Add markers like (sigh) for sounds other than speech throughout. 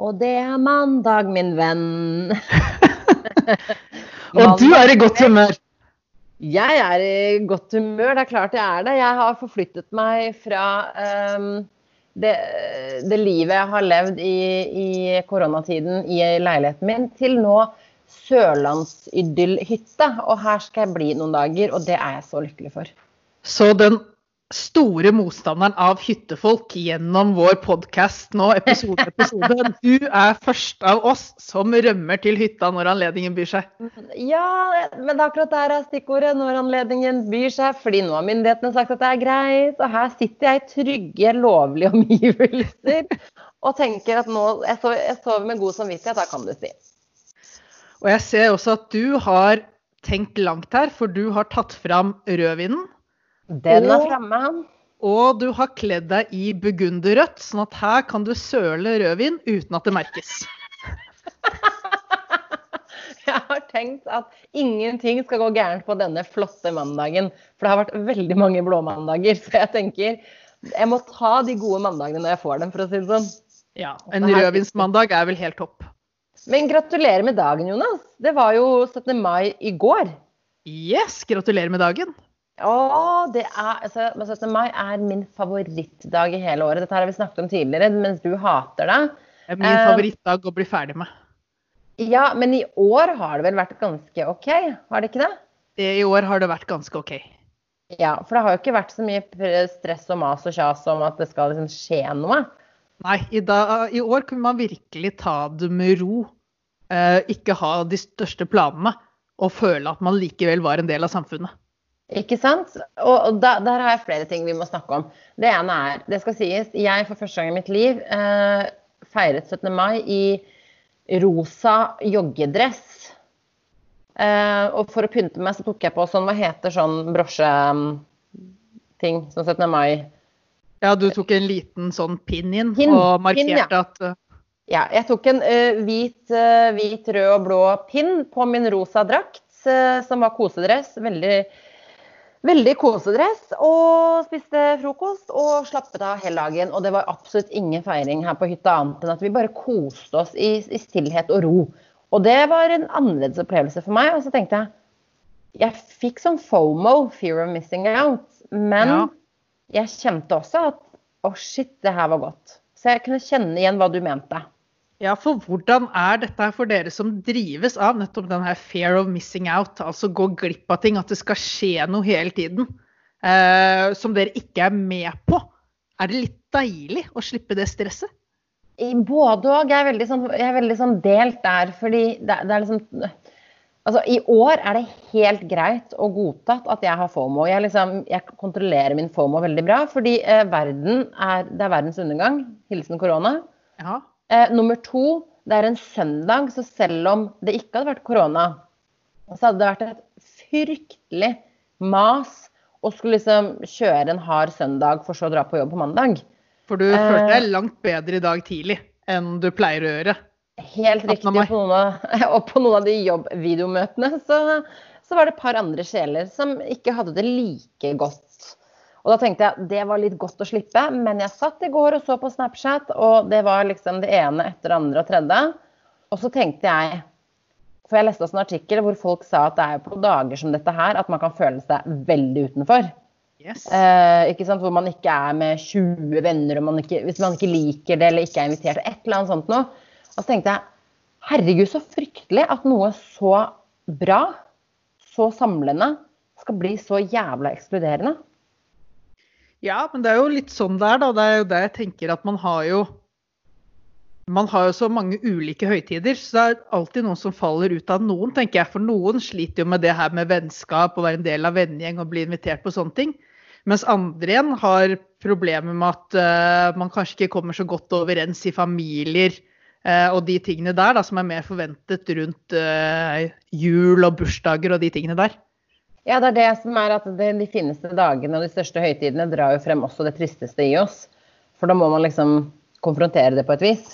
og det er mandag, min venn. (laughs) og du er i godt humør? Jeg er i godt humør, det er klart jeg er det. Jeg har forflyttet meg fra um, det, det, livet jeg har levd i, i koronatiden i leiligheten min, til nå sørlandsidyllhytte. Og her skal jeg bli noen dager, og det er jeg så lykkelig for. Så den store motstanderen av hyttefolk gjennom vår podkast nå, episode episode. Du er først av oss som rømmer til hytta når anledningen byr seg. Ja, men det er akkurat der er stikkordet. Når anledningen byr seg. Fordi nå har myndighetene sagt at det er greit. Og her sitter jeg i trygge, lovlige omgivelser og tenker at nå jeg sover med god samvittighet. Da kan du si. Og jeg ser også at du har tenkt langt her, for du har tatt fram rødvinen. Den er framme. Og du har kledd deg i burgunderrødt, sånn at her kan du søle rødvin uten at det merkes. (laughs) Jeg har tenkt at ingenting skal gå gærent på denne flotte mandagen. For det har vært veldig mange blåmandager. Så jeg tenker jeg må ta de gode mandagene når jeg får dem, for å si det sånn. Ja, En rødvinsmandag er vel helt topp. Men gratulerer med dagen, Jonas. Det var jo 17. mai i går. Yes, gratulerer med dagen. Å, det er, altså, 17. mai er min favorittdag i hele året. Dette har vi snakket om tidligere, mens du hater det. Det er min uh, favorittdag å bli ferdig med. Ja, men i år har det vel vært ganske OK? Har det ikke det? I år har det vært ganske OK. Ja, for det har jo ikke vært så mye stress og mas og kjas om at det skal liksom skje noe. Nei, i, da, i år kunne man virkelig ta det med ro. Eh, ikke ha de største planene og føle at man likevel var en del av samfunnet. Ikke sant? Og da, der har jeg flere ting vi må snakke om. Det ene er, det skal sies, jeg for første gang i mitt liv eh, feiret 17. mai i rosa joggedress. Eh, og for å pynte meg så tok jeg på sånn, hva heter sånn brosjeting som 17. mai? Ja, du tok en liten sånn pin inn og markerte pin, ja. at uh... Ja, jeg tok en uh, hvit, uh, hvit, rød og blå pinn på min rosa drakt, som var kosedress. Veldig Veldig kosedress og spiste frokost og slappet av hele dagen. Og det var absolutt ingen feiring her på hytta annet enn at vi bare koste oss i, i stillhet og ro. Og det var en annerledes opplevelse for meg. Og så tenkte jeg Jeg fikk sånn FOMO, fear of missing out. Men ja. jeg kjente også at å, oh shit, det her var godt. Så jeg kunne kjenne igjen hva du mente. Ja, for hvordan er dette for dere som drives av nettopp den her fear of missing out? Altså gå glipp av ting, at det skal skje noe hele tiden. Eh, som dere ikke er med på. Er det litt deilig å slippe det stresset? Både òg. Jeg, sånn, jeg, er veldig sånn delt der. Fordi det, det, er liksom Altså, I år er det helt greit og godtatt at jeg har FOMO. Jeg, liksom, jeg kontrollerer min FOMO veldig bra. Fordi eh, verden er, det er verdens undergang. Hilsen korona. Ja. Eh, nummer to, det er en søndag, så selv om det ikke hadde vært korona, så hadde det vært et fryktelig mas å skulle liksom kjøre en hard søndag for så å dra på jobb på mandag. For du eh, følte deg langt bedre i dag tidlig enn du pleier å gjøre? Helt riktig. På noen av, (laughs) og på noen av de jobbvideomøtene så, så var det et par andre sjeler som ikke hadde det like godt og da tenkte jeg det var litt godt å slippe, men jeg satt i går og så på Snapchat, og det var liksom det ene etter det andre og tredje. Og så tenkte jeg For jeg leste også en artikkel hvor folk sa at det er på dager som dette her at man kan føle seg veldig utenfor. Yes. Eh, ikke sant? Hvor man ikke er med 20 venner, og man ikke, hvis man ikke liker det eller ikke er invitert. Et eller annet sånt noe. Og så tenkte jeg herregud, så fryktelig at noe så bra, så samlende, skal bli så jævla ekskluderende. Ja, men det er jo litt sånn det er, da. Det er jo det jeg tenker at man har jo man har jo så mange ulike høytider, så det er alltid noen som faller ut av noen, tenker jeg. For noen sliter jo med det her med vennskap og være en del av vennegjeng og bli invitert på sånne ting. Mens andre igjen har problemer med at uh, man kanskje ikke kommer så godt overens i familier uh, og de tingene der da, som er mer forventet rundt uh, jul og bursdager og de tingene der. Ja, det er det som er at det, de fineste dagene og de største høytidene drar jo frem også det tristeste i oss. For da må man liksom konfrontere det på et vis.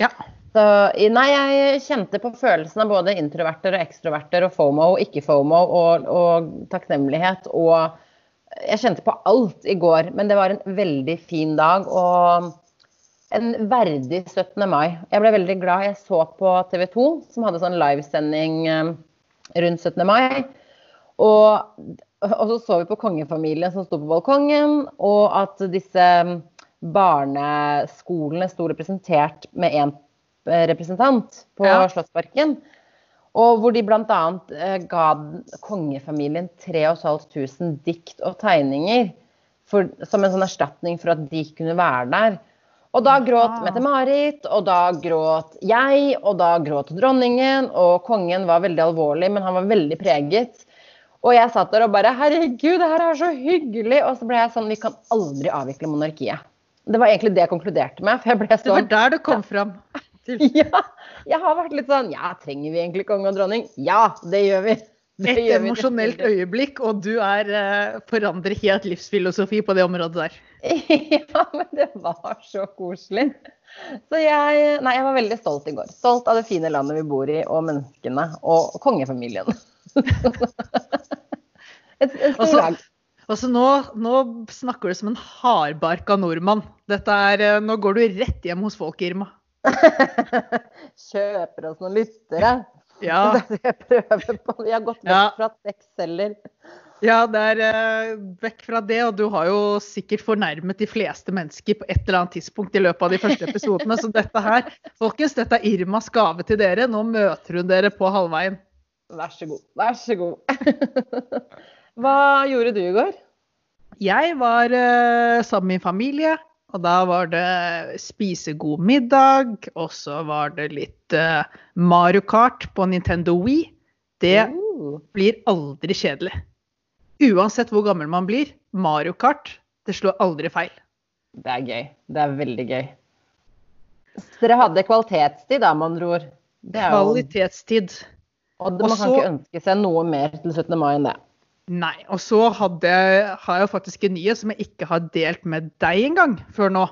Ja. Så nei, jeg kjente på følelsen av både introverter og ekstroverter og FOMO og ikke-FOMO og, og, takknemlighet og Jeg kjente på alt i går, men det var en veldig fin dag. Og en verdig 17. mai. Jeg ble veldig glad. Jeg så på TV 2, som hadde sånn livesending eh, rundt 17. mai. Og, og, så så vi på kongefamilien som sto på balkongen, og at disse barneskolene sto representert med én representant på ja. Slottsparken. Og hvor de bl.a. Eh, ga kongefamilien 3500 dikt og tegninger for, som en sånn erstatning for at de kunne være der. Og da gråt Mette-Marit, og da gråt jeg, og da gråt dronningen. Og kongen var veldig alvorlig, men han var veldig preget. Og jeg satt der og bare Herregud, det her er så hyggelig! Og så ble jeg sånn Vi kan aldri avvikle monarkiet. Det var egentlig det jeg konkluderte med. For jeg ble sånn Det var sånn der det kom fram. (laughs) Ja. Jeg har vært litt sånn Ja, trenger vi egentlig konge og dronning? Ja, det gjør vi. Det Et emosjonelt øyeblikk, og du er uh, forandrer helt livsfilosofi på det området der. (laughs) ja, men det var så koselig. Så jeg Nei, jeg var veldig stolt i går. Stolt av det fine landet vi bor i, og menneskene. Og kongefamilien. (laughs) Et, et stort lag. Altså nå, nå, snakker du som en hardbarka nordmann. Er, eh, nå går du rett hjem hos folk, Irma. (laughs) Kjøper oss noen lyttere. (laughs) Ja. Det jeg prøver på. Vi har gått vekk ja. fra tekstceller. Ja, det er uh, vekk fra det. Og du har jo sikkert fornærmet de fleste mennesker på et eller annet tidspunkt i løpet av de første episodene. Så dette her, folkens, dette er Irmas gave til dere. Nå møter hun dere på halvveien. Vær så god. Vær så god. (laughs) Hva gjorde du i går? Jeg var uh, sammen med min familie. Og da var det spise god middag, og så var det litt uh, Mario Kart på Nintendo Wii. Det uh. blir aldri kjedelig. Uansett hvor gammel man blir, Mario Kart, det slår aldri feil. Det er gøy. Det er veldig gøy. Så dere hadde kvalitetstid da, med andre ord? Kvalitetstid. Og man Også, kan ikke ønske seg noe mer til 17. mai enn det. Nei. Og så hadde, har jeg jo faktisk en nyhet som jeg ikke har delt med deg engang før nå.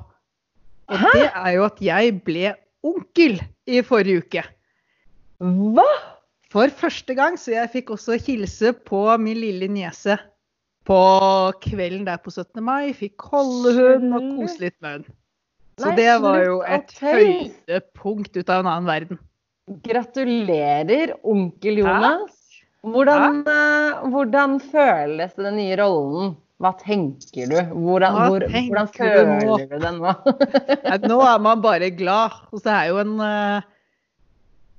Og Hæ? det er jo at jeg ble onkel i forrige uke. Hva? For første gang. Så jeg fikk også hilse på min lille niese på kvelden der på 17. mai. Fikk holde hun og kose litt med hun. Så det var jo et høydepunkt ut av en annen verden. Gratulerer, onkel Jonas. Hvordan, uh, hvordan, føles den nye rollen? Hva tenker du? Hvordan, hvor, tenker hvordan føler du, du det nå? (laughs) nå er man bare glad. Og så er jo en uh,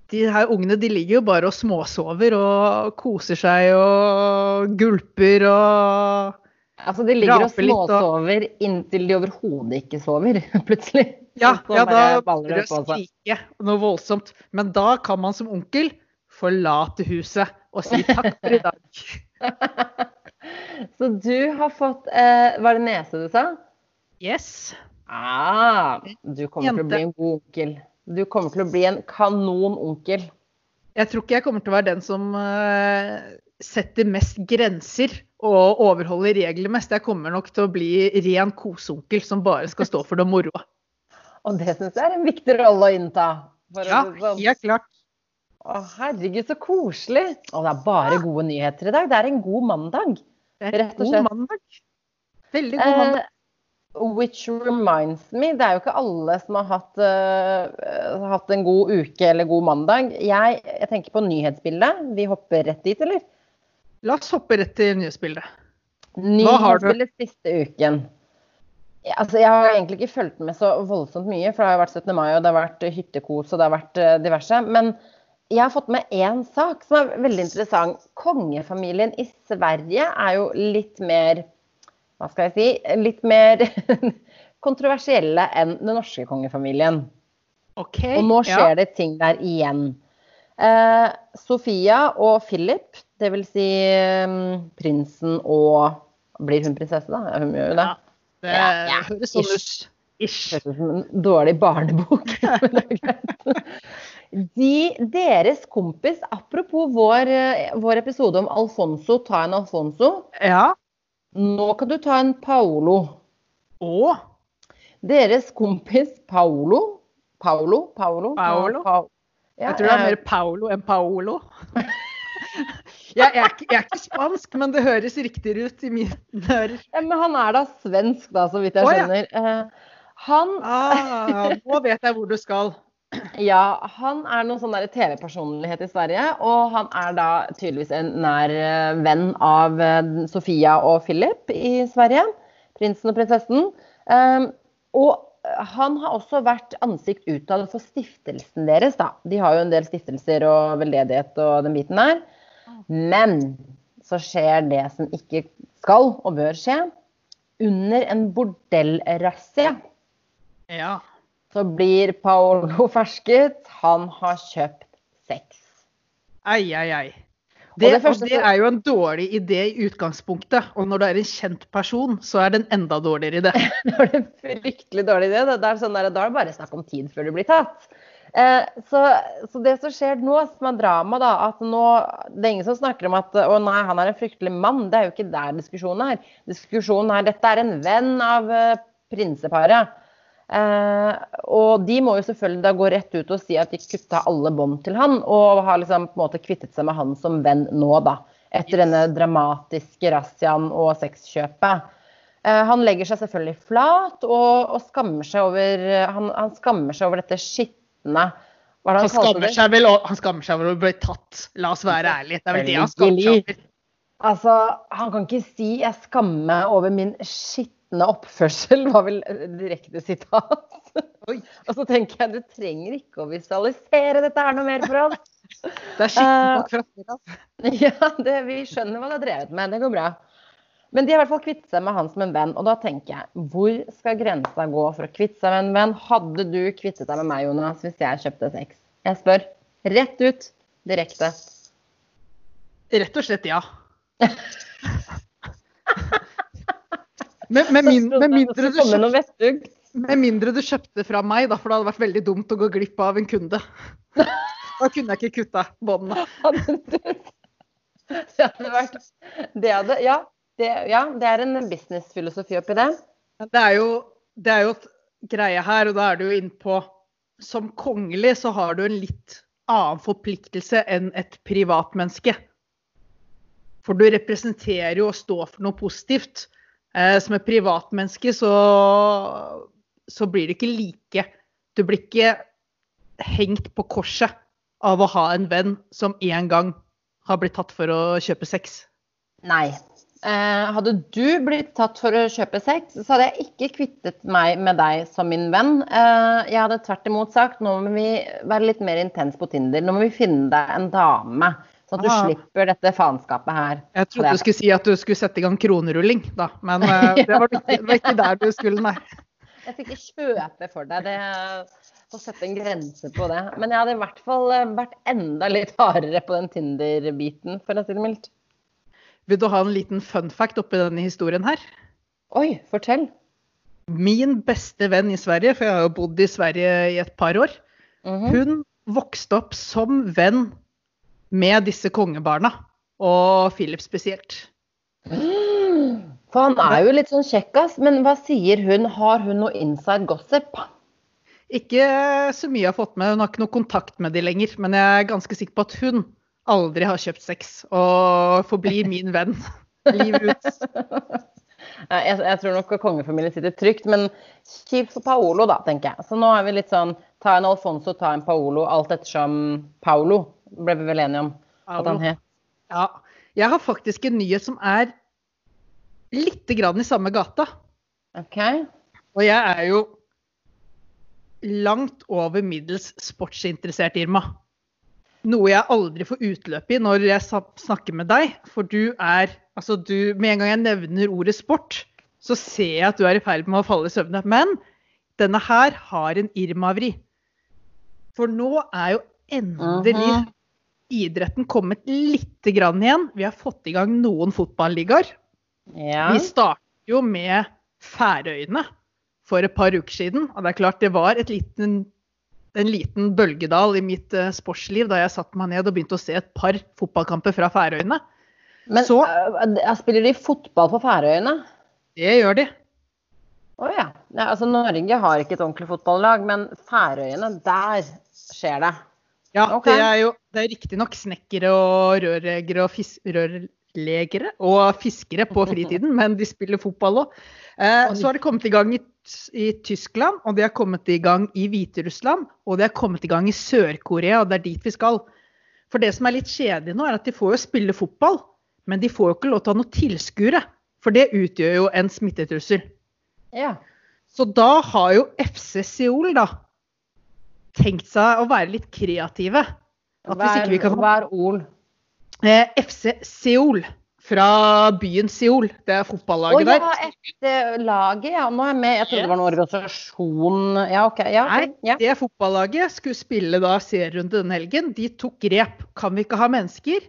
De her ungene de ligger jo bare og småsover og koser seg og gulper og Altså de ligger og småsover og... inntil de overhodet ikke sover, (laughs) plutselig. Ja, ja da begynner det skrike noe voldsomt. Men da kan man som onkel forlate huset og si takk for i dag. (laughs) Så du har fått eh, Var det nese du sa? Yes. Ah, du kommer Jente. til å bli en god onkel. Du kommer til å bli en kanononkel. Jeg tror ikke jeg kommer til å være den som uh, setter mest grenser og overholder regler mest. Jeg kommer nok til å bli ren koseonkel som bare skal stå for det moroa. og det syns jeg er en viktig rolle å innta. ja, sånn. helt klart. Å, herregud, så koselig. Og det er bare gode nyheter i dag. Det er en god mandag. Det er en god mandag. Veldig god mandag. Eh, which reminds me, det er jo ikke alle som har hatt, uh, hatt en god uke eller god mandag. Jeg, jeg, tenker på nyhetsbildet. Vi hopper rett dit, eller? La oss hoppe rett til nyhetsbildet. Nyhetsbildet siste uken. Altså, jeg har egentlig ikke fulgt med så voldsomt mye, for det har jo vært 17. mai og det har vært hyttekos og det har vært uh, diverse. Men jeg har fått med én sak som er veldig interessant. Kongefamilien i Sverige er jo litt mer Hva skal jeg si? Litt mer (laughs) kontroversielle enn den norske kongefamilien. Okay, og nå skjer ja. det ting der igjen. Eh, Sofia og Philip, dvs. Si, um, prinsen og Blir hun prinsesse, da? Hun gjør jo det. Ja, det ja, ja. høres sånn ut. Ish. Høres ut som en dårlig barnebok. (laughs) De, deres kompis, apropos vår, eh, vår, episode om Alfonso, ta en Alfonso. Ja. Nå kan du ta en Paolo. Å? Deres kompis Paolo Paolo? Paolo? Paolo? Pa ja, jeg tror det er mer Paolo enn Paolo. (laughs) jeg, er ikke, jeg, er ikke, spansk, men det høres riktigere ut i mine ører. Ja, men han er da svensk, da, så vidt jeg skjønner. Oh, ja. Han Ah, nå vet jeg hvor du skal. (laughs) Ja, han er noen sånn TV-personlighet i Sverige, og han er da tydeligvis en nær eh, venn av eh, Sofia og Philip i Sverige. Prinsen og prinsessen. Um, og han har også vært ansikt utad for stiftelsen deres, da. De har jo en del stiftelser og veldedighet og den biten der. Men så skjer det som ikke skal og bør skje. Under en bordellrazzia Ja. så blir Paolo fersket. Han har kjøpt sex. Ei, ei, ei. Det, det første det er jo en dårlig idé i utgangspunktet. Og når du er en kjent person, så er det en enda dårligere idé. (laughs) Det er en fryktelig dårlig idé. Det er sånn der, da er det bare snakk om tid før du blir tatt. Eh, så, så det som skjer nå, som er drama, da, at nå Det er ingen som snakker om at å nei, han er en fryktelig mann. Det er jo ikke der diskusjonen er. Diskusjonen er dette er en venn av eh, prinseparet. Eh, og de må jo selvfølgelig da gå rett ut og si at de kutta alle bånd til han, og har liksom på en måte kvittet seg med han som venn nå, da. Etter denne dramatiske razziaen og sexkjøpet. Eh, han legger seg selvfølgelig flat og, og skammer seg over han, han skammer seg over dette skitne Hva Han han skammer seg vel han skammer seg over å bli tatt. La oss være ærlige. Det er vel det han skammer seg over. Altså, han kan ikke si 'jeg skammer meg over min skitne oppførsel', var vel direkte sitat. Og så tenker jeg du trenger ikke å visualisere dette her noe mer for oss. Det er skikkelig nok fra før. (laughs) Ja, det, vi skjønner hva du har drevet med. Det går bra. Men de har i hvert fall kvittet seg med han som en venn. Og da tenker jeg, hvor skal grensa gå for å kvitte seg med en venn? Hadde du kvittet deg med meg, Jonas, hvis jeg kjøpte sex? Jeg spør. Rett ut. Direkte. Rett og slett ja. (laughs) Med, med, min, med, mindre kjøpte, med mindre du kjøpte fra meg, da, for det hadde vært veldig dumt å gå glipp av en kunde. (laughs) Da kunne jeg ikke kutta båndene. Det hadde vært Det hadde Ja, det, ja, det er en businessfilosofi oppi det. Det er jo, det er jo et greie her, og da er du jo innpå Som kongelig så har du en litt annen forpliktelse enn et privatmenneske. For du representerer jo og står for noe positivt. Eh, som et privatmenneske så, så blir du ikke like Du blir ikke hengt på korset av å ha en venn som en gang har blitt tatt for å kjøpe sex. Nei. Eh, hadde du blitt tatt for å kjøpe sex, så hadde jeg ikke kvittet meg med deg som min venn. Eh, jeg hadde tvert imot sagt nå må vi være litt mer intens på Tinder. Nå må vi finne deg en dame, sånn at du Ah. slipper dette faenskapet her. Jeg trodde du skulle si at du skulle sette i gang kronerulling, da. Men (laughs) eh, det, var ikke, det var ikke der du skulle, nei. Jeg skal ikke kjøpe for deg. Det å sette en grense på det. Men jeg hadde i hvert fall vært enda litt hardere på den Tinder-biten, for å si det mildt. Vil du ha en liten fun fact oppi denne historien her? Oi, fortell. Min beste venn i Sverige, for jeg har jo bodd i Sverige i et par år, Mhm. hun vokste opp som venn med disse kongebarna. Og Philip spesielt. For han er jo litt sånn kjekkas, men hva sier hun? Har hun noe inside gossip? Ikke så mye jeg har fått med, hun har ikke noe kontakt med de lenger. Men jeg er ganske sikker på at hun aldri har kjøpt sex og forblir (laughs) min venn livet (laughs) ut. Jeg, jeg tror nok kongefamilien sitter trygt, men kjipt for Paolo, da, tenker jeg. Så nå er vi litt sånn ta en Alfonso, ta en Paolo, alt ettersom Paolo, ble vi vel enige om at han het. Ja. Jeg har faktisk en nyhet som er lite grann i samme gata. OK? Og jeg er jo langt over middels sportsinteressert, Irma. Noe jeg aldri får utløp i når jeg snakker med deg. For du er Altså, du Med en gang jeg nevner ordet sport, så ser jeg at du er i ferd med å falle i søvne. Men denne her har en Irma-vri. For nå er jo endelig Mhm. idretten kommet lite grann igjen. Vi har fått i gang noen fotballigaer. Ja. Vi startet jo med Færøyene for et par uker siden. Og det er klart det var et liten, en liten bølgedal i mitt eh, sportsliv da jeg satte meg ned og begynte å se et par fotballkamper fra Færøyene. Men Så- øh, spiller de fotball på Færøyene? Det gjør de. Å ja. ja. Altså, Norge har ikke et ordentlig fotballag, men Færøyene, der skjer det. Ja, okay. det er jo det er riktignok snekkere og rørleggere og fis, rørleggere og fiskere på fritiden, (laughs) men de spiller fotball òg. Eh, så har det kommet i gang i, i, Tyskland, og det har kommet i gang i Hviterussland, og det har kommet i gang i Sør-Korea, og det er dit vi skal. For det som er litt kjedelig nå, er at de får jo spille fotball, men de får jo ikke lov til å ha noen tilskuere. For det utgjør jo en smittetrussel. Ja. Så da har jo FC Seoul da tenkt seg å være litt kreative. At hvis ikke vi kan Hva er Ol? Eh, FC Seoul fra byen Seoul. Det er fotballaget der. Å ja, et lag, laget, ja. Nå er jeg med. Jeg trodde det var en organisasjon Ja, OK. Ja, Nei, ja. det er fotballaget. Skulle spille da serierunde denne helgen. De tok grep. Kan vi ikke ha mennesker?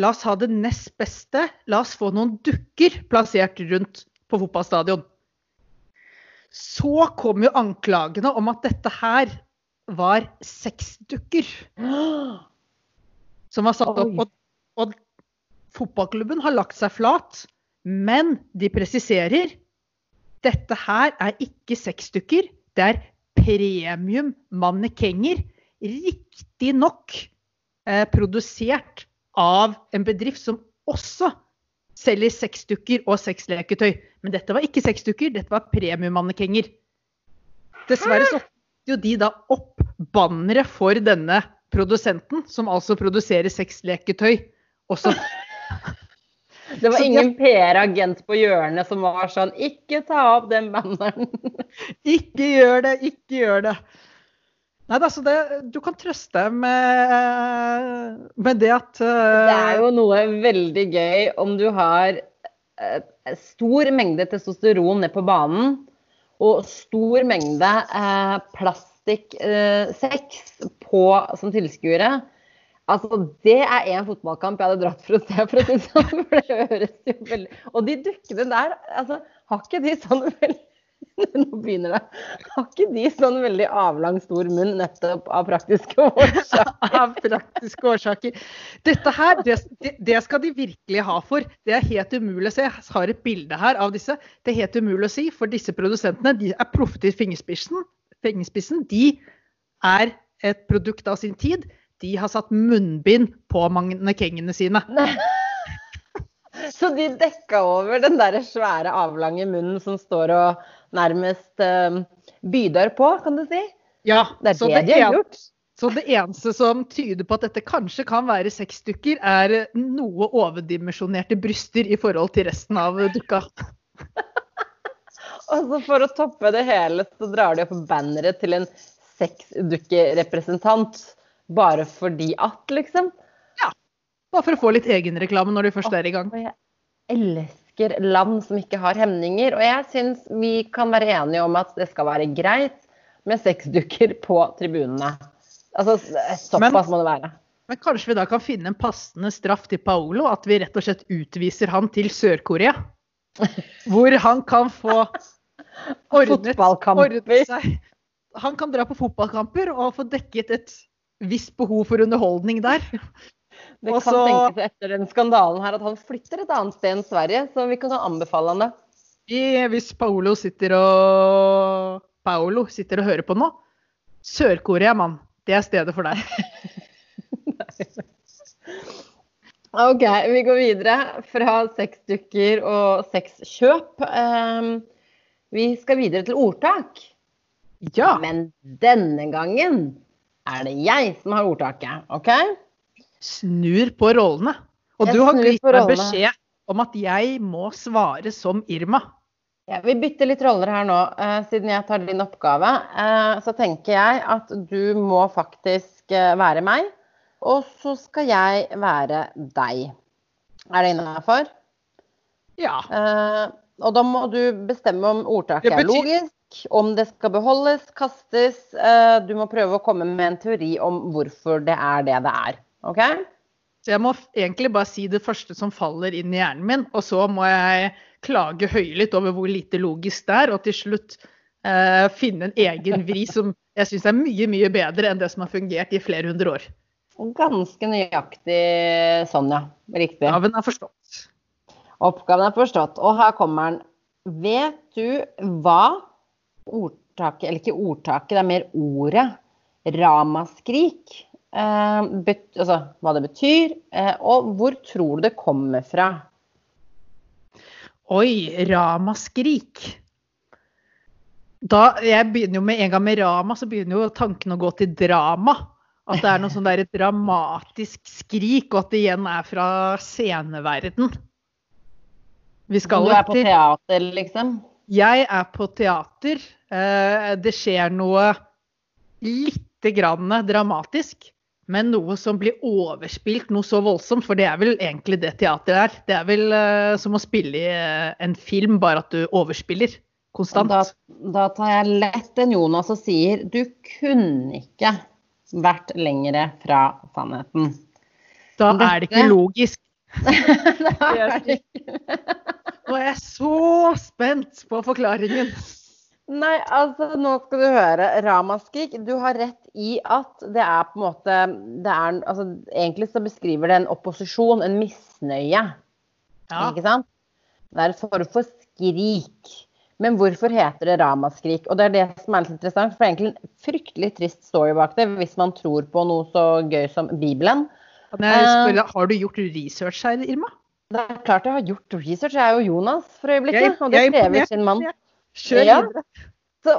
La oss ha det nest beste. La oss få noen dukker plassert rundt på fotballstadion. Så kom jo anklagene om at dette her var sexdukker. (gasps) Som var satt opp. Og, og fotballklubben har lagt seg flat, men de presiserer dette her er ikke sexdukker, det er premium mannekenger. Riktignok eh, produsert av en bedrift som også selger sexdukker og sexleketøy. Men dette var ikke sexdukker, dette var premiummannekenger. Dessverre så jo de da opp banneret for denne produsenten, som altså produserer sexleketøy også. (laughs) Det var ingen PR-agent på hjørnet som var sånn Ikke ta opp den banneren. (laughs) ikke gjør det, ikke gjør det. Nei, altså det, Du kan trøste med, med, det at uh... Det er jo noe veldig gøy om du har uh, stor mengde testosteron ned på banen og stor mengde uh, plastikksex som tilskuere. Altså, Det er én fotballkamp jeg hadde dratt for å se, for å si sånn. (laughs) For det høres jo veldig Og de dukkene der, altså, har ikke de sånn veldig (laughs) Nå begynner det. Har ikke de sånn veldig avlang, stor munn nettopp av praktiske årsaker? (laughs) av praktiske årsaker. Dette her, det, det, skal de virkelig ha for. Det er helt umulig å se. Jeg har et bilde her av disse. Det er helt umulig å si, for disse produsentene de er proffe til fingerspissen. fingerspissen. De er et produkt av sin tid. De har satt munnbind på mannekengene sine. Så de dekka over den der svære, avlange munnen som står og nærmest uh, bydør på, kan du si? Ja. Det er det, det de har gjort. Så det eneste som tyder på at dette kanskje kan være sexdukker, er noe overdimensjonerte bryster i forhold til resten av dukka. (laughs) Og så for å toppe det hele, så drar de opp banneret til en sexdukkerepresentant. Bare fordi at, liksom. Ja. Bare for å få litt egenreklame når de først er i gang. Jeg elsker land som ikke har hemninger. Og jeg syns vi kan være enige om at det skal være greit med sexdukker på tribunene. Altså, såpass må det være. Men kanskje vi da kan finne en passende straff til Paolo? At vi rett og slett utviser han til Sør-Korea? Hvor han kan få (laughs) ordnet, ordnet seg. Han kan dra på fotballkamper og få dekket et visst behov for underholdning der. (laughs) Det kan Også, tenkes etter den skandalen her at han flytter et annet sted enn Sverige, så vi kan anbefale han det. Hvis Paolo sitter og Paolo sitter og hører på nå, Sør-Korea, mann. Det er stedet for deg. (laughs) OK, vi går videre fra sexdukker og sexkjøp. Um, vi skal videre til ordtak. Ja. Men denne gangen er det jeg som har ordtaket, OK? snur på rollene. Og jeg du har gitt meg beskjed om at jeg må svare som Irma. Ja, vi bytter litt roller her nå. Uh, siden jeg tar din oppgave, uh, så tenker jeg at du må faktisk uh, være meg. Og så skal jeg være deg. Er det innafor? Ja. og da må du bestemme om ordtaket betyr... er logisk, om det skal beholdes, kastes. du må prøve å komme med en teori om hvorfor det er det det er. OK? Så jeg må egentlig bare si det første som faller inn i hjernen min, og så må jeg klage høylytt over hvor lite logisk det er, og til slutt eh, finne en egen vri (laughs) som jeg syns er mye, mye bedre enn det som har fungert i flere hundre år. Ganske nøyaktig sånn, ja. Riktig. Oppgaven er forstått. Oppgaven er forstått. Og her kommer den. Vet du hva ordtaket, eller ikke ordtaket, det er mer ordet, ramaskrik Eh, bet, altså, hva det betyr, eh, og hvor tror du det kommer fra? Oi, ramaskrik. Da, jeg begynner jo med en gang med rama, så begynner jo tanken å gå til drama. At det er noe sånn der dramatisk skrik, og at det igjen er fra sceneverden. Vi skal du er på teater, liksom? Jeg er på teater. Eh, det skjer noe lite grann dramatisk. Men noe som blir overspilt noe så voldsomt, for det er vel egentlig det teateret er. Det er vel uh, som å spille i uh, en film, bare at du overspiller konstant. Da, da, tar jeg lett en Jonas og sier du kunne ikke vært lengre fra sannheten. Da er det ikke logisk. (laughs) Nå er jeg så spent på forklaringen. Nei, altså nå skal du høre. Ramaskrik. Du har rett i at det er på en måte det er, altså, Egentlig så beskriver det en opposisjon, en misnøye. Ja. Ikke sant? Det er en form for skrik. Men hvorfor heter det ramaskrik? Og det er det som er litt interessant, for det er egentlig en fryktelig trist story bak det, hvis man tror på noe så gøy som Bibelen. Spør, uh, har du gjort research her, Irma? Det er klart jeg har gjort research. Jeg er jo Jonas for øyeblikket, og det krever sin mann. Kjør ja. Så,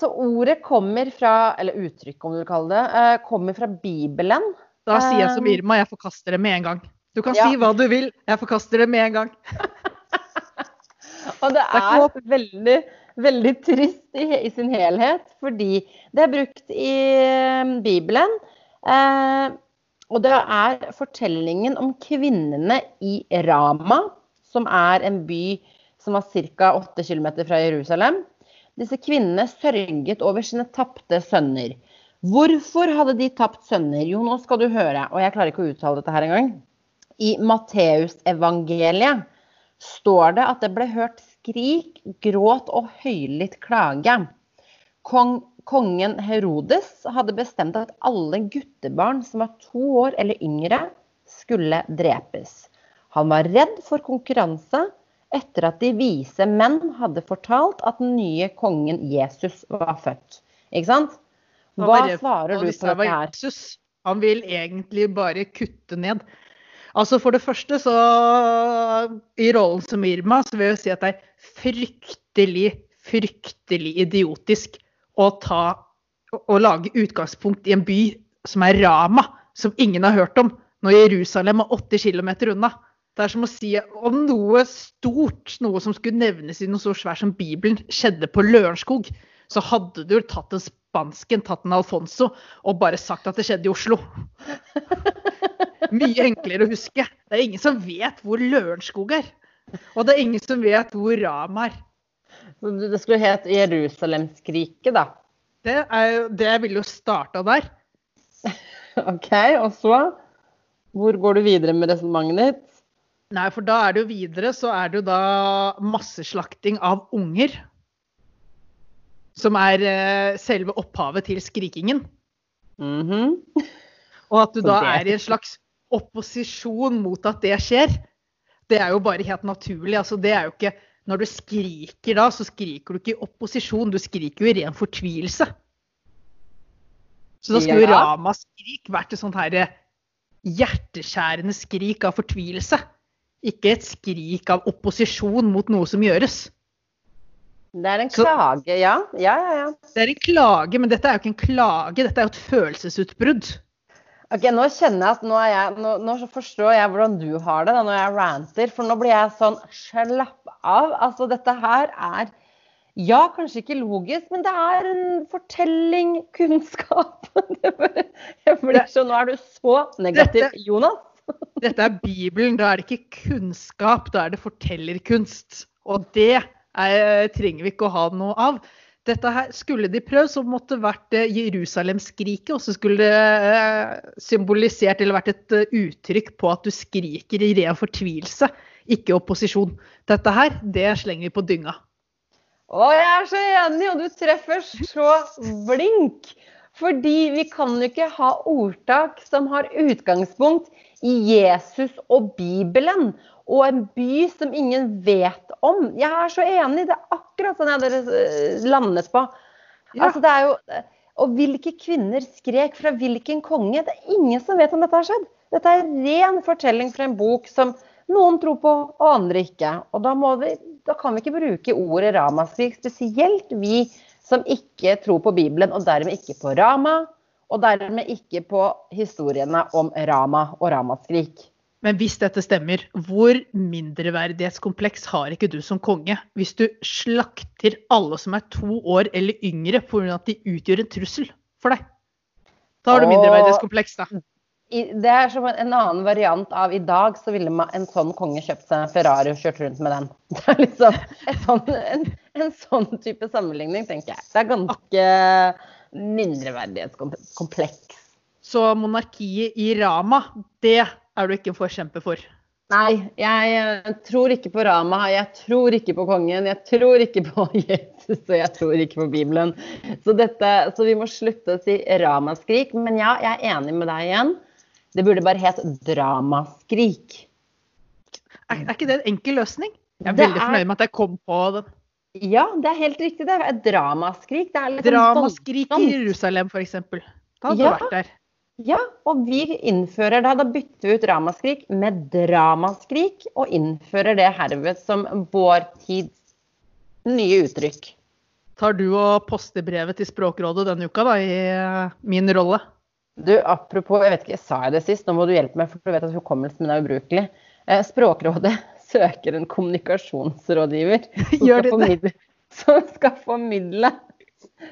så, ordet kommer fra, eller uttrykket om du vil kalle det, uh, kommer fra Bibelen. Da sier jeg som eh, Irma, jeg forkaster det med en gang. Du kan ja. si hva du vil, jeg forkaster det med en gang. (laughs) og det er veldig, veldig trist i, i, sin helhet, fordi det er brukt i uh, Bibelen. Uh, og det er fortellingen om kvinnene i Rama, som er en by som var ca. 8 km fra Jerusalem. Disse kvinnene sørget over sine tapte sønner. Hvorfor hadde de tapt sønner? Jo, nå skal du høre, og jeg klarer ikke å uttale dette her engang. I Matteusevangeliet står det at det ble hørt skrik, gråt og høylytt klage. Kong, kongen Herodes hadde bestemt at alle guttebarn som var to år eller yngre, skulle drepes. Han var redd for konkurranse etter at de vise menn hadde fortalt at den nye kongen Jesus var født. Ikke sant? Hva svarer du på dette her? Jesus. Han vil egentlig bare kutte ned. Altså For det første, så I rollen som Irma så vil jeg si at det er fryktelig, fryktelig idiotisk å ta å lage utgangspunkt i en by som er Rama, som ingen har hørt om, når Jerusalem er 80 km unna. Det er som å si om noe stort, noe som skulle nevnes i noe så svært som Bibelen, skjedde på Lørenskog, så hadde du tatt en spansken, tatt en Alfonso og bare sagt at det skjedde i Oslo. Mye enklere å huske. Det er ingen som vet hvor Lørenskog er. Og det er ingen som vet hvor Ram er. Det skulle hett Jerusalemskriket, da? Det, er, det ville jo starta der. (laughs) OK, og så? Hvor går du videre med resonnementet ditt? Nei, for da er det jo videre så er det jo da masseslakting av unger. Som er eh, selve opphavet til skrikingen. Mm -hmm. (laughs) Og at du da er i en slags opposisjon mot at det skjer. Det er jo bare helt naturlig. Altså, det er jo ikke Når du skriker da, så skriker du ikke i opposisjon, du skriker jo i ren fortvilelse. Så da skulle ja. ramaskrik vært et sånt her eh, hjerteskjærende skrik av fortvilelse. Ikke et skrik av opposisjon mot noe som gjøres. Det er en klage, Så, ja. Ja, ja, ja. Det er en klage, men dette er jo ikke en klage, dette er jo et følelsesutbrudd. Ok, Nå kjenner jeg at nå, jeg, nå, nå forstår jeg hvordan du har det da, når jeg ranter. For nå blir jeg sånn slapp av. Altså, dette her er ja, kanskje ikke logisk, men det er en fortelling, (laughs) kunnskap. Jeg blir så, Nå er du så negativ, Jonas. (laughs) Dette er Bibelen. Da er det ikke kunnskap, da er det fortellerkunst. Og det er, trenger vi ikke å ha noe av. Dette her Skulle de prøvd, så måtte det vært eh, Jerusalemskriket. Og så skulle det eh, symbolisert eller vært et eh, uttrykk på at du skriker i ren fortvilelse, ikke opposisjon. Dette her, det slenger vi på dynga. Å, jeg er så enig, og du treffer så blink. Fordi vi kan jo ikke ha ordtak som har utgangspunkt i Jesus og Bibelen. Og en by som ingen vet om. Jeg er så enig, det er akkurat sånn jeg hadde eh, landet på. Ja. Altså, det er jo, og hvilke kvinner skrek fra hvilken konge? Det er ingen som vet om dette har skjedd. Dette er ren fortelling fra en bok som noen tror på, og andre ikke. Og da, vi, da kan vi ikke bruke ordet ramaskrik, spesielt vi som ikke tror på Bibelen, og dermed ikke på Rama, og dermed ikke på historiene om Rama og ramaskrik. Men hvis dette stemmer, hvor mindreverdighetskompleks har ikke du som konge hvis du slakter alle som er to år eller yngre pga. at de utgjør en trussel for deg? Da har du mindreverdighetskompleks, da det er som en annen variant av i dag, så ville en sånn konge kjøpt seg en Ferrari og kjørt rundt med den. (laughs) Det er liksom sånn, en, en, sånn type sammenligning, tenker jeg. Det er ganske mindreverdighetskompleks. Så monarkiet i Rama, det er du ikke en forkjemper for? Nei, jeg tror ikke på Rama. Jeg tror ikke på kongen. Jeg tror ikke på (laughs) Jesus, og jeg tror ikke på Bibelen. Så, dette, så vi må slutte å si ramaskrik. Men ja, jeg er enig med deg igjen. Det burde bare het dramaskrik. Er, er ikke det en enkel løsning? Jeg er det veldig fornøyd med at jeg kom på den. Ja, det er helt riktig. Det er dramaskrik. Det er liksom dramaskrik i Jerusalem, f.eks. Da hadde ja. du vært der. Ja, og vi innfører da, da bytter vi ut ramaskrik med dramaskrik, og innfører det herved som vår tids nye uttrykk. Tar du og poster brevet til Språkrådet denne uka, da, i eh, min rolle? Du, apropos, jeg vet ikke, sa jeg det sist? Nå må du hjelpe meg, for du vet at hukommelsen min er ubrukelig. Eh, Språkrådet (laughs) søker en kommunikasjonsrådgiver som skal, formidle, som skal formidle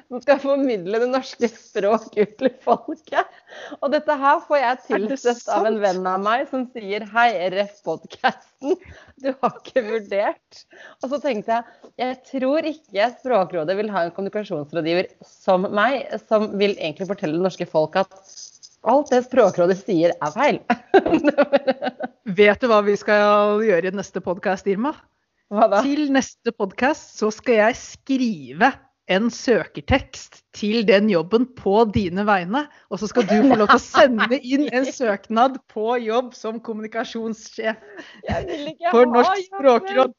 som skal formidle det norske språk ut til folket. Og dette her får jeg tilsett av en venn av meg som sier hei, RF-podkasten, Du har ikke vurdert. Og så tenkte jeg jeg tror ikke Språkrådet vil ha en kommunikasjonsrådgiver som meg, som vil egentlig fortelle det norske folk at alt det Språkrådet sier er feil. (laughs) Vet du hva vi skal gjøre i neste podkast, Irma? Til neste podkast så skal jeg skrive en søkertekst til den jobben på dine vegne. Og så skal du få lov til å sende inn en (laughs) søknad på jobb som kommunikasjonssjef for Norsk språkråd.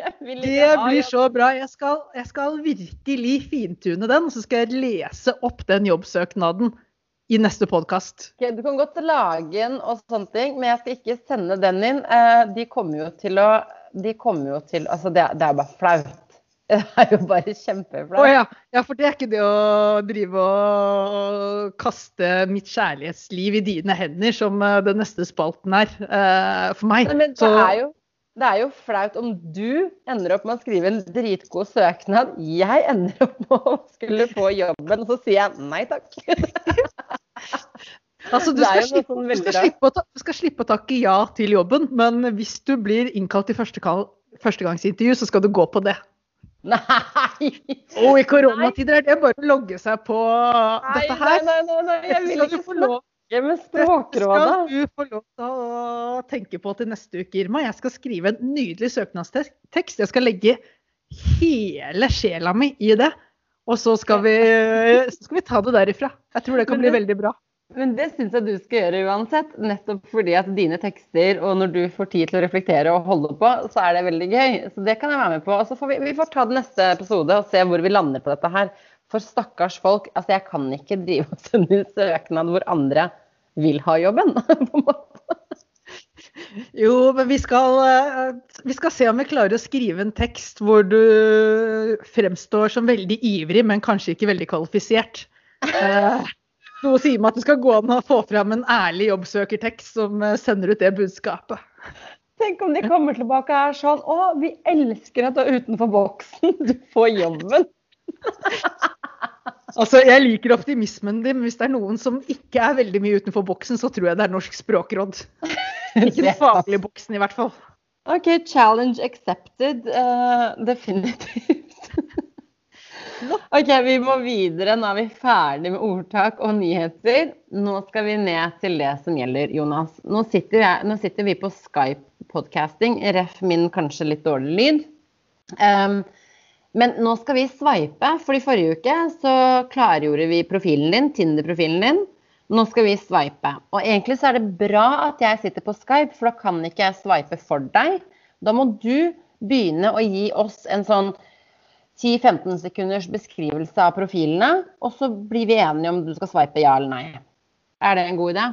Det blir så bra. Jeg skal, jeg skal, virkelig fintune den, og så skal jeg lese opp den jobbsøknaden i neste podkast. Okay, du kan godt lage den og sånne ting, men jeg skal ikke sende den inn. Eh, de kommer jo til å de kommer jo til Altså, det, det er bare flaut. (laughs) Det er jo bare kjempeflaut. Oh, ja. ja. for det er ikke det å drive og kaste mitt kjærlighetsliv i dine hender, som eh, den neste spalten er uh, for meg. Men det, er jo, det er jo flaut om du ender opp med å skrive en dritgod søknad. Jeg ender opp med å skulle få jobben, og så sier jeg nei takk. (laughs) Altså, du, skal slippe, sånn du, skal slippe ta, du, skal slippe, å takke ja til jobben, men hvis du blir innkalt til førstegangsintervju, så skal du gå på det. Nei! Og i koronatider er det bare å logge seg på nei, dette her. Nei, nei, nei, jeg vil ikke få lov. Dette skal du få lov til å tenke på til neste uke, Irma. Jeg skal skrive en nydelig søknadstekst. Jeg skal legge hele sjela mi i det. Og så skal vi, så skal vi ta det derifra. Jeg tror det kan bli veldig bra. Men det syns jeg du skal gjøre uansett. Nettopp fordi at dine tekster, og når du får tid til å reflektere og holde på, så er det veldig gøy. Så det kan jeg være med på. Og så får vi, vi får ta det neste episode og se hvor vi lander på dette her. For stakkars folk. Altså, jeg kan ikke drive og sende ut søknad hvor andre vil ha jobben, (laughs) på en måte. Jo, men vi skal, eh, vi skal se om vi klarer å skrive en tekst hvor du fremstår som veldig ivrig, men kanskje ikke veldig kvalifisert. Uh, (laughs) Noe sier meg at det skal gå an å få fram en ærlig jobbsøkertekst som eh, sender ut det budskapet. Tenk om de kommer tilbake og er sånn Å, vi elsker at du er utenfor boksen. Du får jobben. (laughs) altså, Jeg liker optimismen din, men hvis det er noen som ikke er veldig mye utenfor boksen, så tror jeg det er Norsk språkråd. (laughs) Ikke den faglige boksen, i hvert fall. OK, challenge accepted. Uh, definitivt. (laughs) OK, vi må videre. Nå er vi ferdig med ordtak og nyheter. Nå skal vi ned til det som gjelder, Jonas. Nå sitter, jeg, nå sitter vi på Skype-podcasting, ref min kanskje litt dårlig lyd. Um, men nå skal vi sveipe, for i forrige uke så klargjorde vi profilen din, Tinder-profilen din. Nå skal vi sveipe. Og egentlig så er det bra at jeg sitter på Skype, for da kan ikke jeg sveipe for deg. Da må du begynne å gi oss en sånn 10-15 sekunders beskrivelse av profilene, og så blir vi enige om du skal sveipe ja eller nei. Er det en god idé?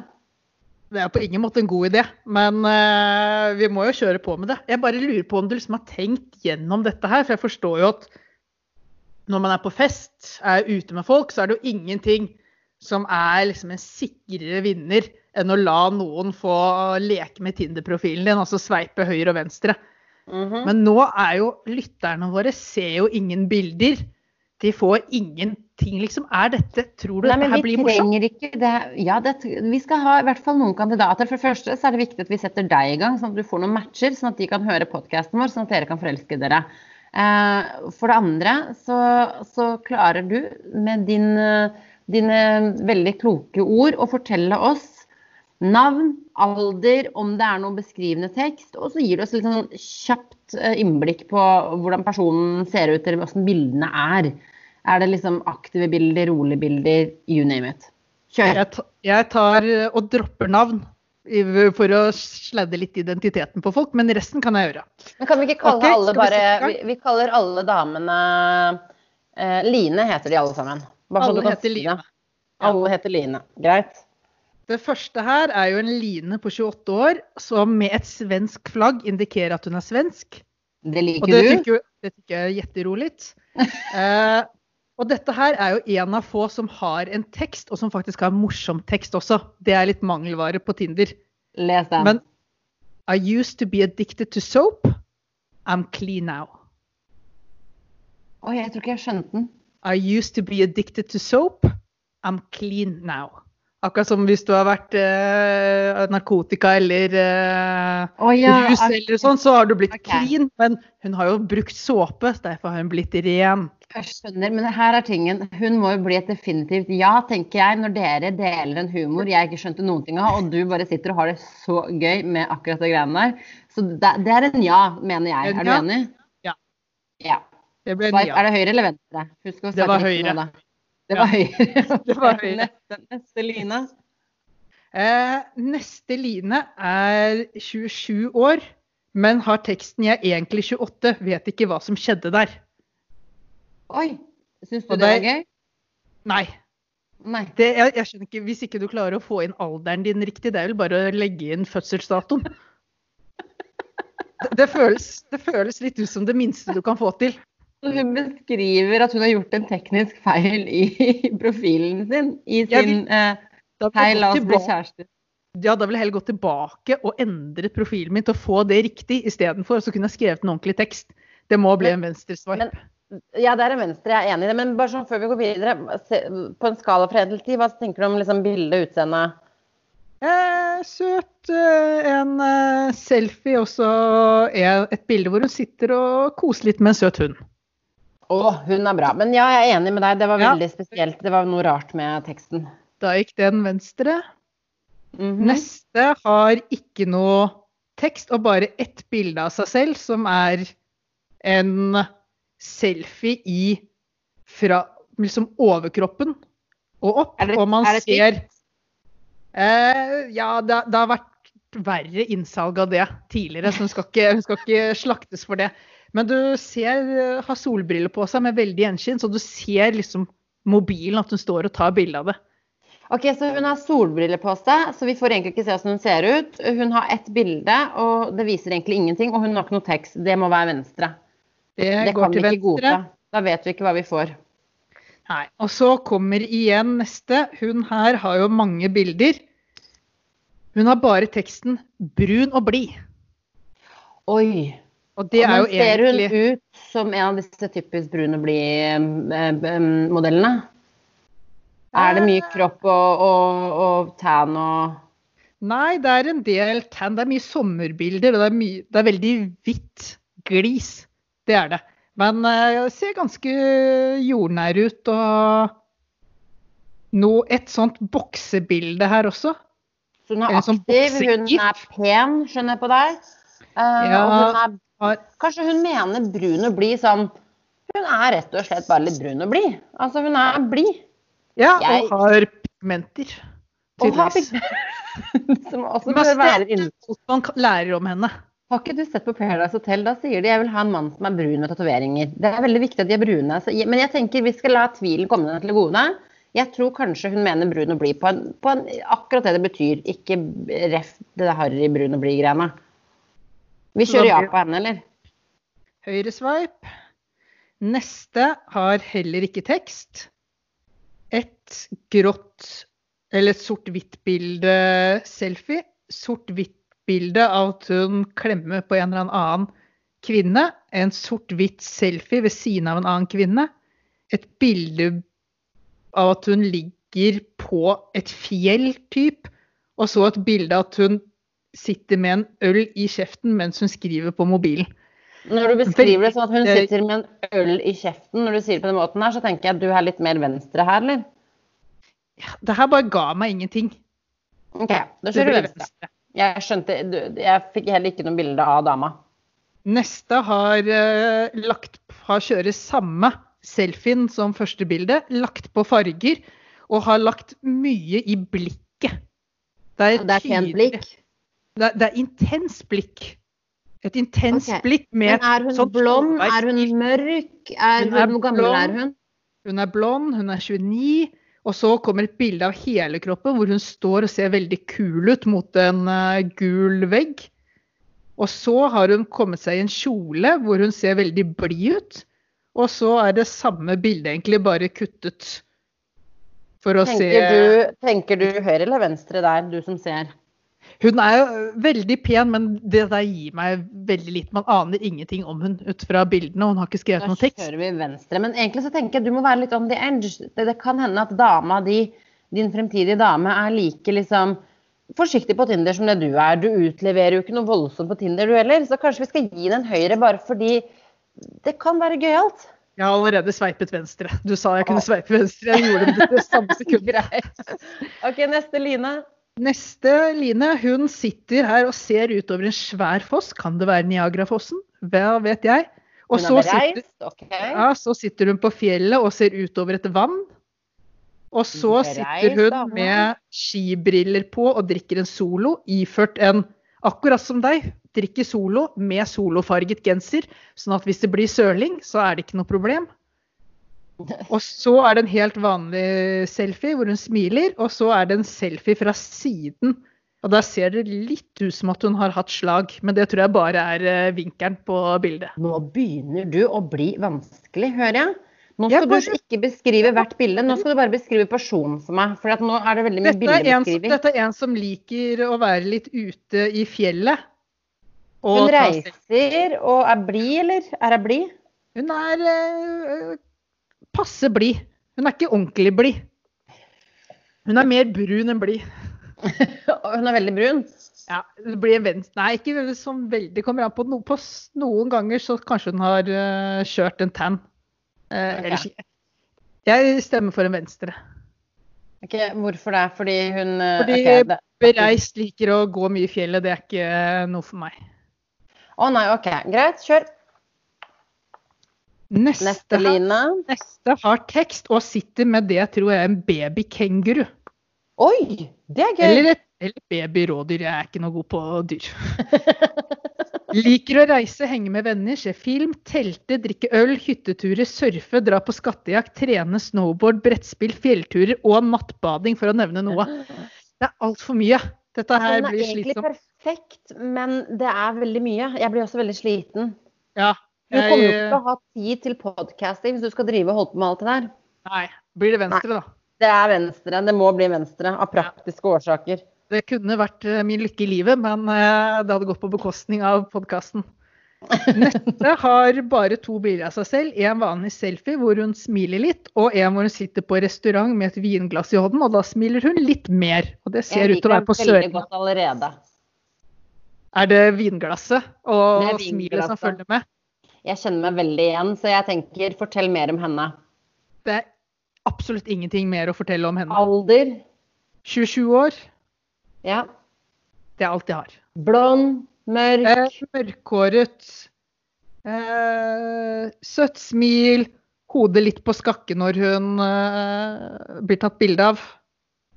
Det er på ingen måte en god idé, men uh, vi må jo kjøre på med det. Jeg bare lurer på om du liksom har tenkt gjennom dette her, for jeg forstår jo at når man er på fest, er ute med folk, så er det jo ingenting som er liksom en sikrere vinner enn å la noen få leke med Tinder-profilen din, altså sveipe høyre og venstre. Mm -hmm. Men nå er jo lytterne våre ser jo ingen bilder. De får ingenting, liksom. Er dette Tror du Nei, dette her blir morsomt? Ikke det. Ja, det, vi skal ha i hvert fall noen kandidater. For det første så er det viktig at vi setter deg i gang, sånn at du får noen matcher, sånn at de kan høre podkasten vår, sånn at dere kan forelske dere. Eh, for det andre så, så klarer du med din, dine veldig kloke ord å fortelle oss navn, alder, om det er noen beskrivende tekst. Og så gir det oss litt sånn kjapt eh, innblikk på hvordan personen ser ut, eller hvordan bildene er. Er det liksom aktive bilder, rolige bilder, you name it. Kjør. Jeg tar eh, og dropper navn for å sladde litt identiteten på folk, men resten kan jeg gjøre. Men kan vi ikke kalle okay, alle bare vi, vi, kaller alle damene eh, Line heter de alle sammen. Bare alle heter Line. Ja. Alle heter Line. Greit. Det første her er jo en Line på 28 år som med et svensk flagg indikerer at hun er svensk. Det liker det du? Tykker, det tykker jeg jetteroligt. (laughs) eh, og dette her er jo en av få som har en tekst, og som faktisk har morsom tekst også. Det er litt mangelvare på Tinder. Les den. Men I used to be addicted to soap. I'm clean now. Oi, jeg tror ikke jeg skjønte den. I used to be addicted to soap. I'm clean now. Akkurat som hvis du har vært eh, narkotika eller eh, oh, ja, rus eller sånn, så har du blitt okay. clean. Men hun har jo brukt såpe, derfor har hun blitt ren. Jeg skjønner, men her er tingen. Hun må jo bli et definitivt ja, tenker jeg, når dere deler en humor jeg ikke skjønte noen ting av, og du bare sitter og har det så gøy med akkurat det greiene der. Så det, det er en ja, mener jeg. Er du enig? Ja. ja. Det ble en ja. Er det høyre eller venstre? Det var høyre. Nå, (laughs) det var høyre. det var høyre. Neste, neste line. Eh, neste line er 27 år, men har teksten 'Jeg er egentlig 28, vet ikke hva som skjedde der'. Oi. Syns du det, det var gøy? Nei. Nei. Det, jeg, jeg, skjønner ikke, Hvis ikke du klarer å få inn alderen din riktig, det er vel bare å legge inn fødselsdatoen. (laughs) Det, det, føles, det føles litt ut som det minste du kan få til. Hun beskriver at hun har gjort en teknisk feil i profilen sin. I sin ja, av Hei, la oss bli kjærester. Ja, da vil jeg heller gå tilbake og endre profilen min til å få det riktig, istedenfor å kunne skrevet en ordentlig tekst. Det må bli en venstreswipe. Ja, det er en venstre, jeg er enig i det. Men bare sånn før vi går videre, på en skala fra 1 til 10, hva tenker du om liksom bilde, utseende? Eh, søt. Eh, en eh, selfie, og så et bilde hvor hun sitter og koser litt med en søt hund. Å, hun er bra. Men ja, jeg er enig med deg. Det var veldig ja. spesielt. Det var noe rart med teksten. Da gikk den venstre. Mm -hmm. Neste har ikke noe tekst og bare ett bilde av seg selv, som er en selfie i fra liksom overkroppen og opp. Det, og man ser eh, Ja, det, det, har vært verre innsalg av det tidligere, så hun skal ikke, hun skal ikke slaktes for det. Men du ser, eh, har solbriller på seg med veldig gjenskinn, så du ser liksom mobilen, at hun står og tar bilde av det. Ok, Så hun har solbriller på seg, så vi får egentlig ikke se hvordan hun ser ut. Hun har ett bilde, og det viser egentlig ingenting. Og hun har ikke noe tekst. Det må være venstre. Det, det går til venstre. Godta. Da vet vi ikke hva vi får. Nei. Og så kommer igjen neste. Hun her har jo mange bilder. Hun har bare teksten 'brun og blid'. Oi. Og det er jo ser egentlig hun ut som en av disse typisk brune blid-modellene? Er det mye kropp og, og, og tan og Nei, det er en del tan. Det er mye sommerbilder, og det er, mye, det er veldig hvitt glis. Det er det. Men uh, ser ganske jordnær ut. Og no, et sånt boksebilde her også. Så hun er sånn aktiv, hun er pen, skjønner jeg på deg. Uh, ja. Og hun er Kanskje hun mener brun og blid sånn Hun er rett og slett bare litt brun og blid. Altså, hun er blid. Ja, jeg... og har pigmenter. Tydeligvis. (laughs) Som også bør være innenfor. Man lærer om henne. Har ikke du sett på Paradise Hotel? Da sier de jeg vil ha en mann som er brun med tatoveringer. Det er veldig viktig at de er brune. Men jeg tenker vi skal la tvilen komme henne til gode. Jeg tror kanskje hun mener brun og blid på, en, på en, akkurat det det betyr, ikke ref det harry brun og blid-greiene. Vi kjører ja på henne, eller? Høyre sveip. Neste har heller ikke tekst. Et grått eller et sort-hvitt-bilde selfie. Sort-hvitt-bilde av at hun klemmer på en eller annen kvinne. En sort-hvitt selfie ved siden av en annen kvinne. Et bilde av at hun ligger på et fjell, typ. Og så et bilde av at hun sitter med en øl i kjeften mens hun skriver på mobilen. Når du beskriver det sånn at hun sitter med en øl i kjeften, når du sier det på den måten her, så tenker jeg at du er litt mer venstre her, eller? Ja, det her bare ga meg ingenting. OK, da kjører du venstre. Jeg skjønte Jeg fikk heller ikke noe bilde av dama. Neste har uh, lagt har kjører samme selfien som første bilde, lagt på farger og har lagt mye i blikket. Det er, det er pent blikk? Det, det er intens blikk. Et intenst okay. blikk med Men er hun sånn blond? Er hun mørk? Er hun, hvor gammel er hun? Hun er blond, hun er 29. Og så kommer et bilde av hele kroppen hvor hun står og ser veldig kul ut mot en uh, gul vegg. Og så har hun kommet seg i en kjole hvor hun ser veldig blid ut. Og så er det samme bildet, egentlig, bare kuttet. For å tenker se du, Tenker du høyre eller venstre der, du som ser? Hun er jo veldig pen, men det der gir meg veldig lite. Man aner ingenting om hun ut fra bildene, og hun har ikke skrevet noen tekst. Da kjører vi venstre. Men egentlig så tenker jeg du må være litt on the edge. Det, det kan hende at dama di, din fremtidige dame, er like liksom forsiktig på Tinder som det du er. Du utleverer jo ikke noe voldsomt på Tinder du heller. Så kanskje vi skal gi den høyre bare fordi det kan være gøyalt. Jeg har allerede sveipet venstre. Du sa jeg kunne sveipe venstre. Jeg gjorde det det samme (laughs) sekundet. ok, neste Line. Neste Line, hun sitter her og ser utover en svær foss. Kan det være Niagarafossen? Hva vet jeg? Og så sitter, ja, så sitter hun på fjellet og ser utover et vann. Og så sitter hun med skibriller på og drikker en Solo, iført en akkurat som deg, drikker Solo med solofarget genser. Sånn at hvis det blir søling, så er det ikke noe problem. Og så er det en helt vanlig selfie hvor hun smiler, og så er det en selfie fra siden. Og da ser det litt ut som at hun har hatt slag, men det tror jeg bare er eh, vinkelen på bildet. Nå begynner du å bli vanskelig, hører jeg. Nå skal du ikke beskrive hvert bilde, nå skal du bare beskrive personen for meg. For nå er det veldig mye bildebeskriving. Dette er en som liker å være litt ute i fjellet. Hun reiser og er blid, eller? Er hun blid? Hun er øh, passe blid. Hun er ikke ordentlig blid. Hun er mer brun enn blid. (laughs) hun er veldig brun? Ja. det blir en venstre Nei, ikke sånn veldig. Kommer an på, no, på noen ganger så kanskje hun har uh, kjørt en tan. Uh, okay. Jeg stemmer for en venstre. Ok, Hvorfor det? Fordi hun uh, Fordi okay, bereist liker å gå mye i fjellet. Det er ikke noe for meg. Å oh, nei, OK. Greit, kjør. Neste, neste, har, neste har tekst og sitter med det jeg tror er en babykenguru. Oi, det er gøy. Eller, et, eller babyrådyr. Jeg er ikke noe god på dyr. (laughs) Liker å reise, henge med venner, se film, telte, drikke øl, hytteturer, surfe, dra på skattejakt, trene, snowboard, brettspill, fjellturer og nattbading, for å nevne noe. Det er altfor mye. Dette her blir slitsomt. Den er egentlig perfekt, men det er veldig mye. Jeg blir også veldig sliten. Ja, du kommer jo ikke til å ha tid til podcasting hvis du skal drive og holde på med alt det der. Nei. Blir det venstre, Nei. da? Det er venstre. Det må bli venstre av praktiske ja. årsaker. Det kunne vært eh, min lykke i livet, men eh, det hadde gått på bekostning av podkasten. Nette (laughs) har bare to bilder av seg selv. En vanlig selfie hvor hun smiler litt, og en hvor hun sitter på restaurant med et vinglass i hånden, og da smiler hun litt mer. Og det ser ut til å være på Sørlandet. Er det vinglasset og det smilet som følger med? Jeg kjenner meg veldig igjen, så jeg tenker fortell mer om henne. Det er absolutt ingenting mer å fortelle om henne. Alder? 27 år. Ja. Det er alt jeg har. Blond, mørk? Eh, mørkhåret. Eh, søtt smil. Hodet litt på skakke når hun eh, blir tatt bilde av.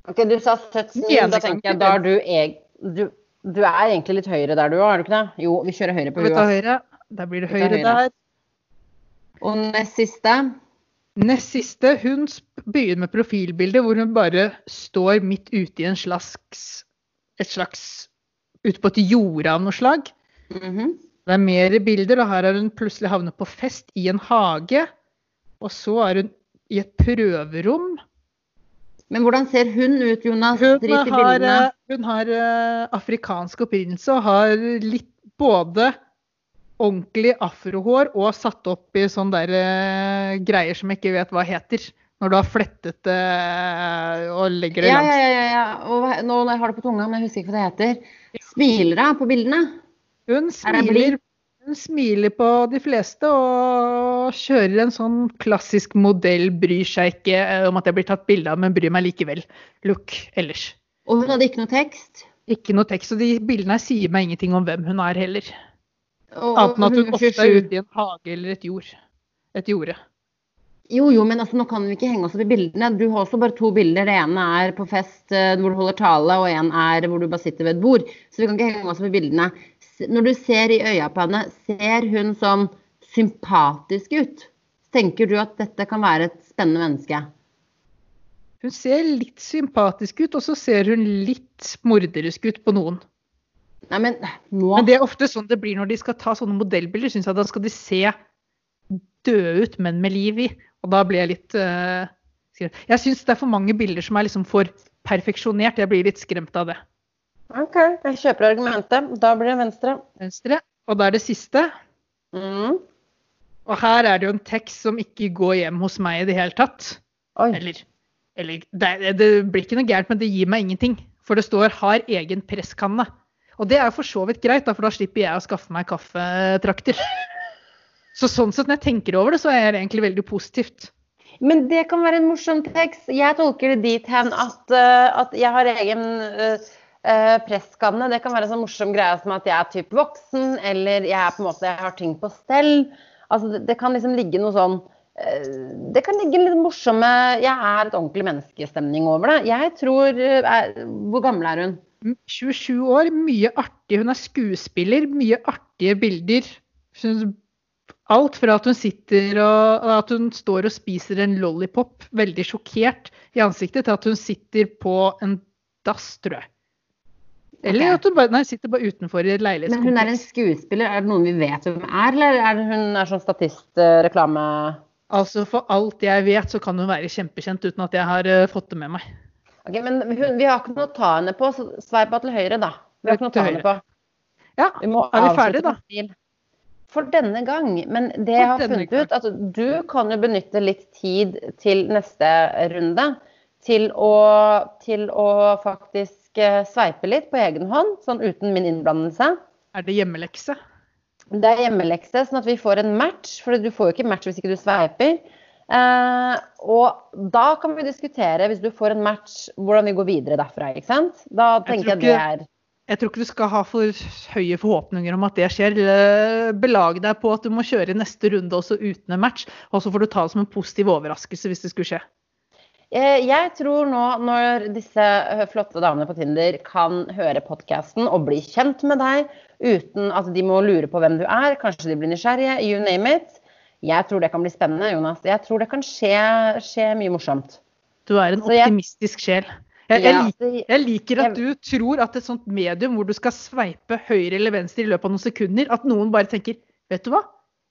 Ok, Du sa søtt smil. Da tenker jeg da er du, du, du er egentlig litt høyere der du òg, er du ikke det? Jo, vi kjører høyre på huet. Der blir det høyre, der. Og nest siste? Nest siste, hun begynner med profilbildet hvor hun bare står midt ute i en slags Et slags Ute på et jorde av noe slag. Mhm. Det er mer bilder, og her har hun plutselig havnet på fest i en hage. Og så er hun i et prøverom. Men hvordan ser hun ut, Jonas? Hun Drit i har, bildene. Har, hun har eh, afrikansk opprinnelse og har litt både ordentlig afrohår og satt opp i sånne der, eh, greier som jeg ikke vet hva heter. Når du har flettet det eh, og legger det Ja, langs. ja, ja, ja. Og nå når jeg har det på tunga, men jeg husker ikke hva det heter. Smiler hun på bildene? Hun Er smiler, hun smiler på de fleste og kjører en sånn klassisk modell. Bryr seg ikke eh, om at jeg blir tatt bilde av, men bryr meg likevel. Look ellers. Og hun hadde ikke noe tekst? Ikke noe tekst, og de bildene her sier meg ingenting om hvem hun er heller. Annet enn at hun ofte er ute i en hage eller et jord. Et jorde. Jo, jo, men altså, nå kan vi ikke henge oss opp i bildene. Du har også bare to bilder. Det ene er på fest eh, hvor du holder tale, og en er hvor du bare sitter ved et bord. Så vi kan ikke henge oss opp i bildene. Når du ser i øya på henne, ser hun sånn sympatisk ut? Tenker du at dette kan være et spennende menneske? Hun ser litt sympatisk ut, og så ser hun litt morderisk ut på noen. Nei, men nå Men det er ofte sånn det blir når de skal ta sånne modellbilder. Synes jeg Da skal de se døde ut, men med liv i. Og da blir jeg litt uh, skremt. Jeg syns det er for mange bilder som er liksom for perfeksjonert. Jeg blir litt skremt av det. OK, jeg kjøper argumentet. Da blir det venstre. Venstre. Og da er det siste. Mm. Og her er det jo en tekst som ikke går hjem hos meg i det hele tatt. Oi. Eller, eller det, det blir ikke noe gærent, men det gir meg ingenting. For det står 'har egen presskanne'. Og det er for så vidt greit, da, for da slipper jeg å skaffe meg kaffetrakter. (laughs) Så sånn sett, når jeg tenker over det, så er det egentlig veldig positivt. Men det kan være en morsom tekst. Jeg tolker det dit hen at, eh, at jeg har egen uh, presskanne. Det kan være en sånn morsom greie som at jeg er typ voksen, eller jeg er måte, jeg har ting på stell. Altså, det, det kan liksom ligge noe sånn uh, Det kan ligge litt morsomme Jeg er et ordentlig menneskestemning over det. Jeg tror er, Hvor gammel er hun? 27 år, mye artig. Hun er skuespiller, mye artige bilder. Alt fra at hun sitter og at hun står og spiser en lollipop, veldig sjokkert i ansiktet, til at hun sitter på en dass, tror jeg. Eller okay. at hun bare, nei, sitter bare utenfor i et Men hun er en skuespiller. Er det noen vi vet hvem er, eller er det hun er sånn statist-reklame... Altså For alt jeg vet, så kan hun være kjempekjent uten at jeg har eh, fått det med meg. Ok, Men hun, vi har ikke noe å ta henne på, så sveip til høyre, da. Vi har ikke noe å ta henne på. Ja, Vi er vi ferdige, da? For denne gang. Men det jeg har funnet ut, at du kan jo benytte litt tid til neste runde til å, til å faktisk eh, sveipe litt på egen hånd, sånn uten min innblandelse. Er det hjemmelekse? Det er hjemmelekse, sånn at vi får en match, for du får jo ikke match hvis ikke du sveiper. Eh, og da kan vi diskutere, hvis du får en match, hvordan vi går videre derfra. ikke sant? Da Jeg ikke, jeg det er Jeg tror ikke du skal ha for høye forhåpninger om at det skjer. Eh, Belag deg på at du må kjøre i neste runde også uten en match. Og så får du ta det som en positiv overraskelse hvis det skulle skje. Eh, Jeg tror nå når disse eh, flotte damene på Tinder kan høre podkasten og bli kjent med deg uten at de må lure på hvem du er, kanskje de blir nysgjerrige, you name it. Jeg tror det kan bli spennende, Jonas. Jeg tror det kan skje, skje mye morsomt. Du er en optimistisk sjel. Jeg, jeg, liker, jeg liker at du tror at et sånt medium hvor du skal sveipe høyre eller venstre i løpet av noen sekunder, at noen bare tenker Vet du hva?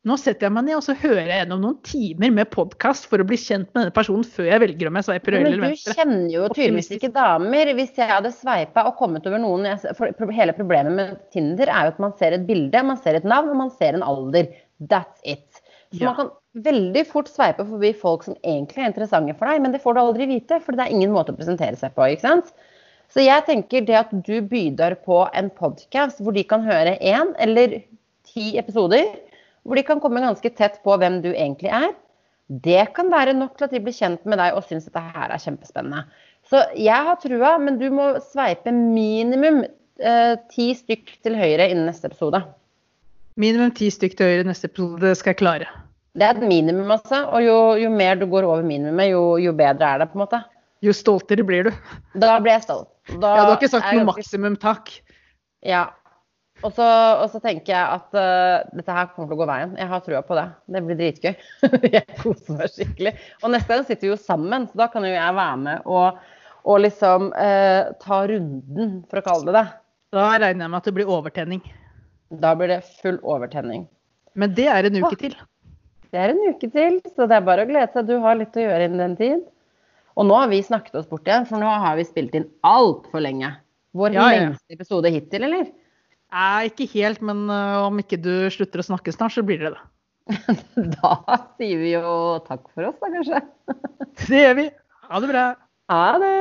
Nå setter jeg meg ned og så hører jeg gjennom noen timer med podkast for å bli kjent med denne personen før jeg velger om jeg sveiper høyre eller venstre. Men du kjenner jo tydeligvis ikke damer. Hvis jeg hadde sveipa og kommet over noen for Hele problemet med Tinder er jo at man ser et bilde, man ser et navn og man ser en alder. That's it. Så Ja. man kan veldig fort sveipe forbi folk som egentlig er interessante for deg, men det får du aldri vite, for det er ingen måte å presentere seg på. ikke sant? Så jeg tenker det at du byder på en podkast hvor de kan høre én eller ti episoder, hvor de kan komme ganske tett på hvem du egentlig er, det kan være nok til at de blir kjent med deg og syns dette her er kjempespennende. Så jeg har trua, men du må sveipe minimum eh, ti stykk til høyre innen neste episode. Minimum ti stykk til høyre neste episode, det skal jeg klare. Det er et minimum, altså. Og jo, jo mer du går over minimumet, jo, jo bedre er det, på en måte. Jo stoltere blir du. Da blir jeg stolt. Da Ja, du har ikke sagt noe maksimum takk. Ja. Og så, og så tenker jeg at uh, dette her kommer til å gå veien. Jeg har trua på det. Det blir dritgøy. (laughs) jeg koser meg skikkelig. Og neste gang sitter vi jo sammen, så da kan jo jeg være med og, og liksom uh, ta runden, for å kalle det det. Da regner jeg med at det blir overtenning. Da blir det full overtenning. Men det er en uke til. Det er en uke til, så det er bare å glede seg. Du har litt å gjøre innen den tid. Og nå har vi snakket oss bort igjen, for nå har vi spilt inn altfor lenge. Vår ja, ja. lengste episode hittil, eller? Nei, ikke helt, men uh, om ikke du slutter å snakke snart, så blir det det. (laughs) da sier vi jo takk for oss, da kanskje. det gjør vi. Ha det bra. Ha det.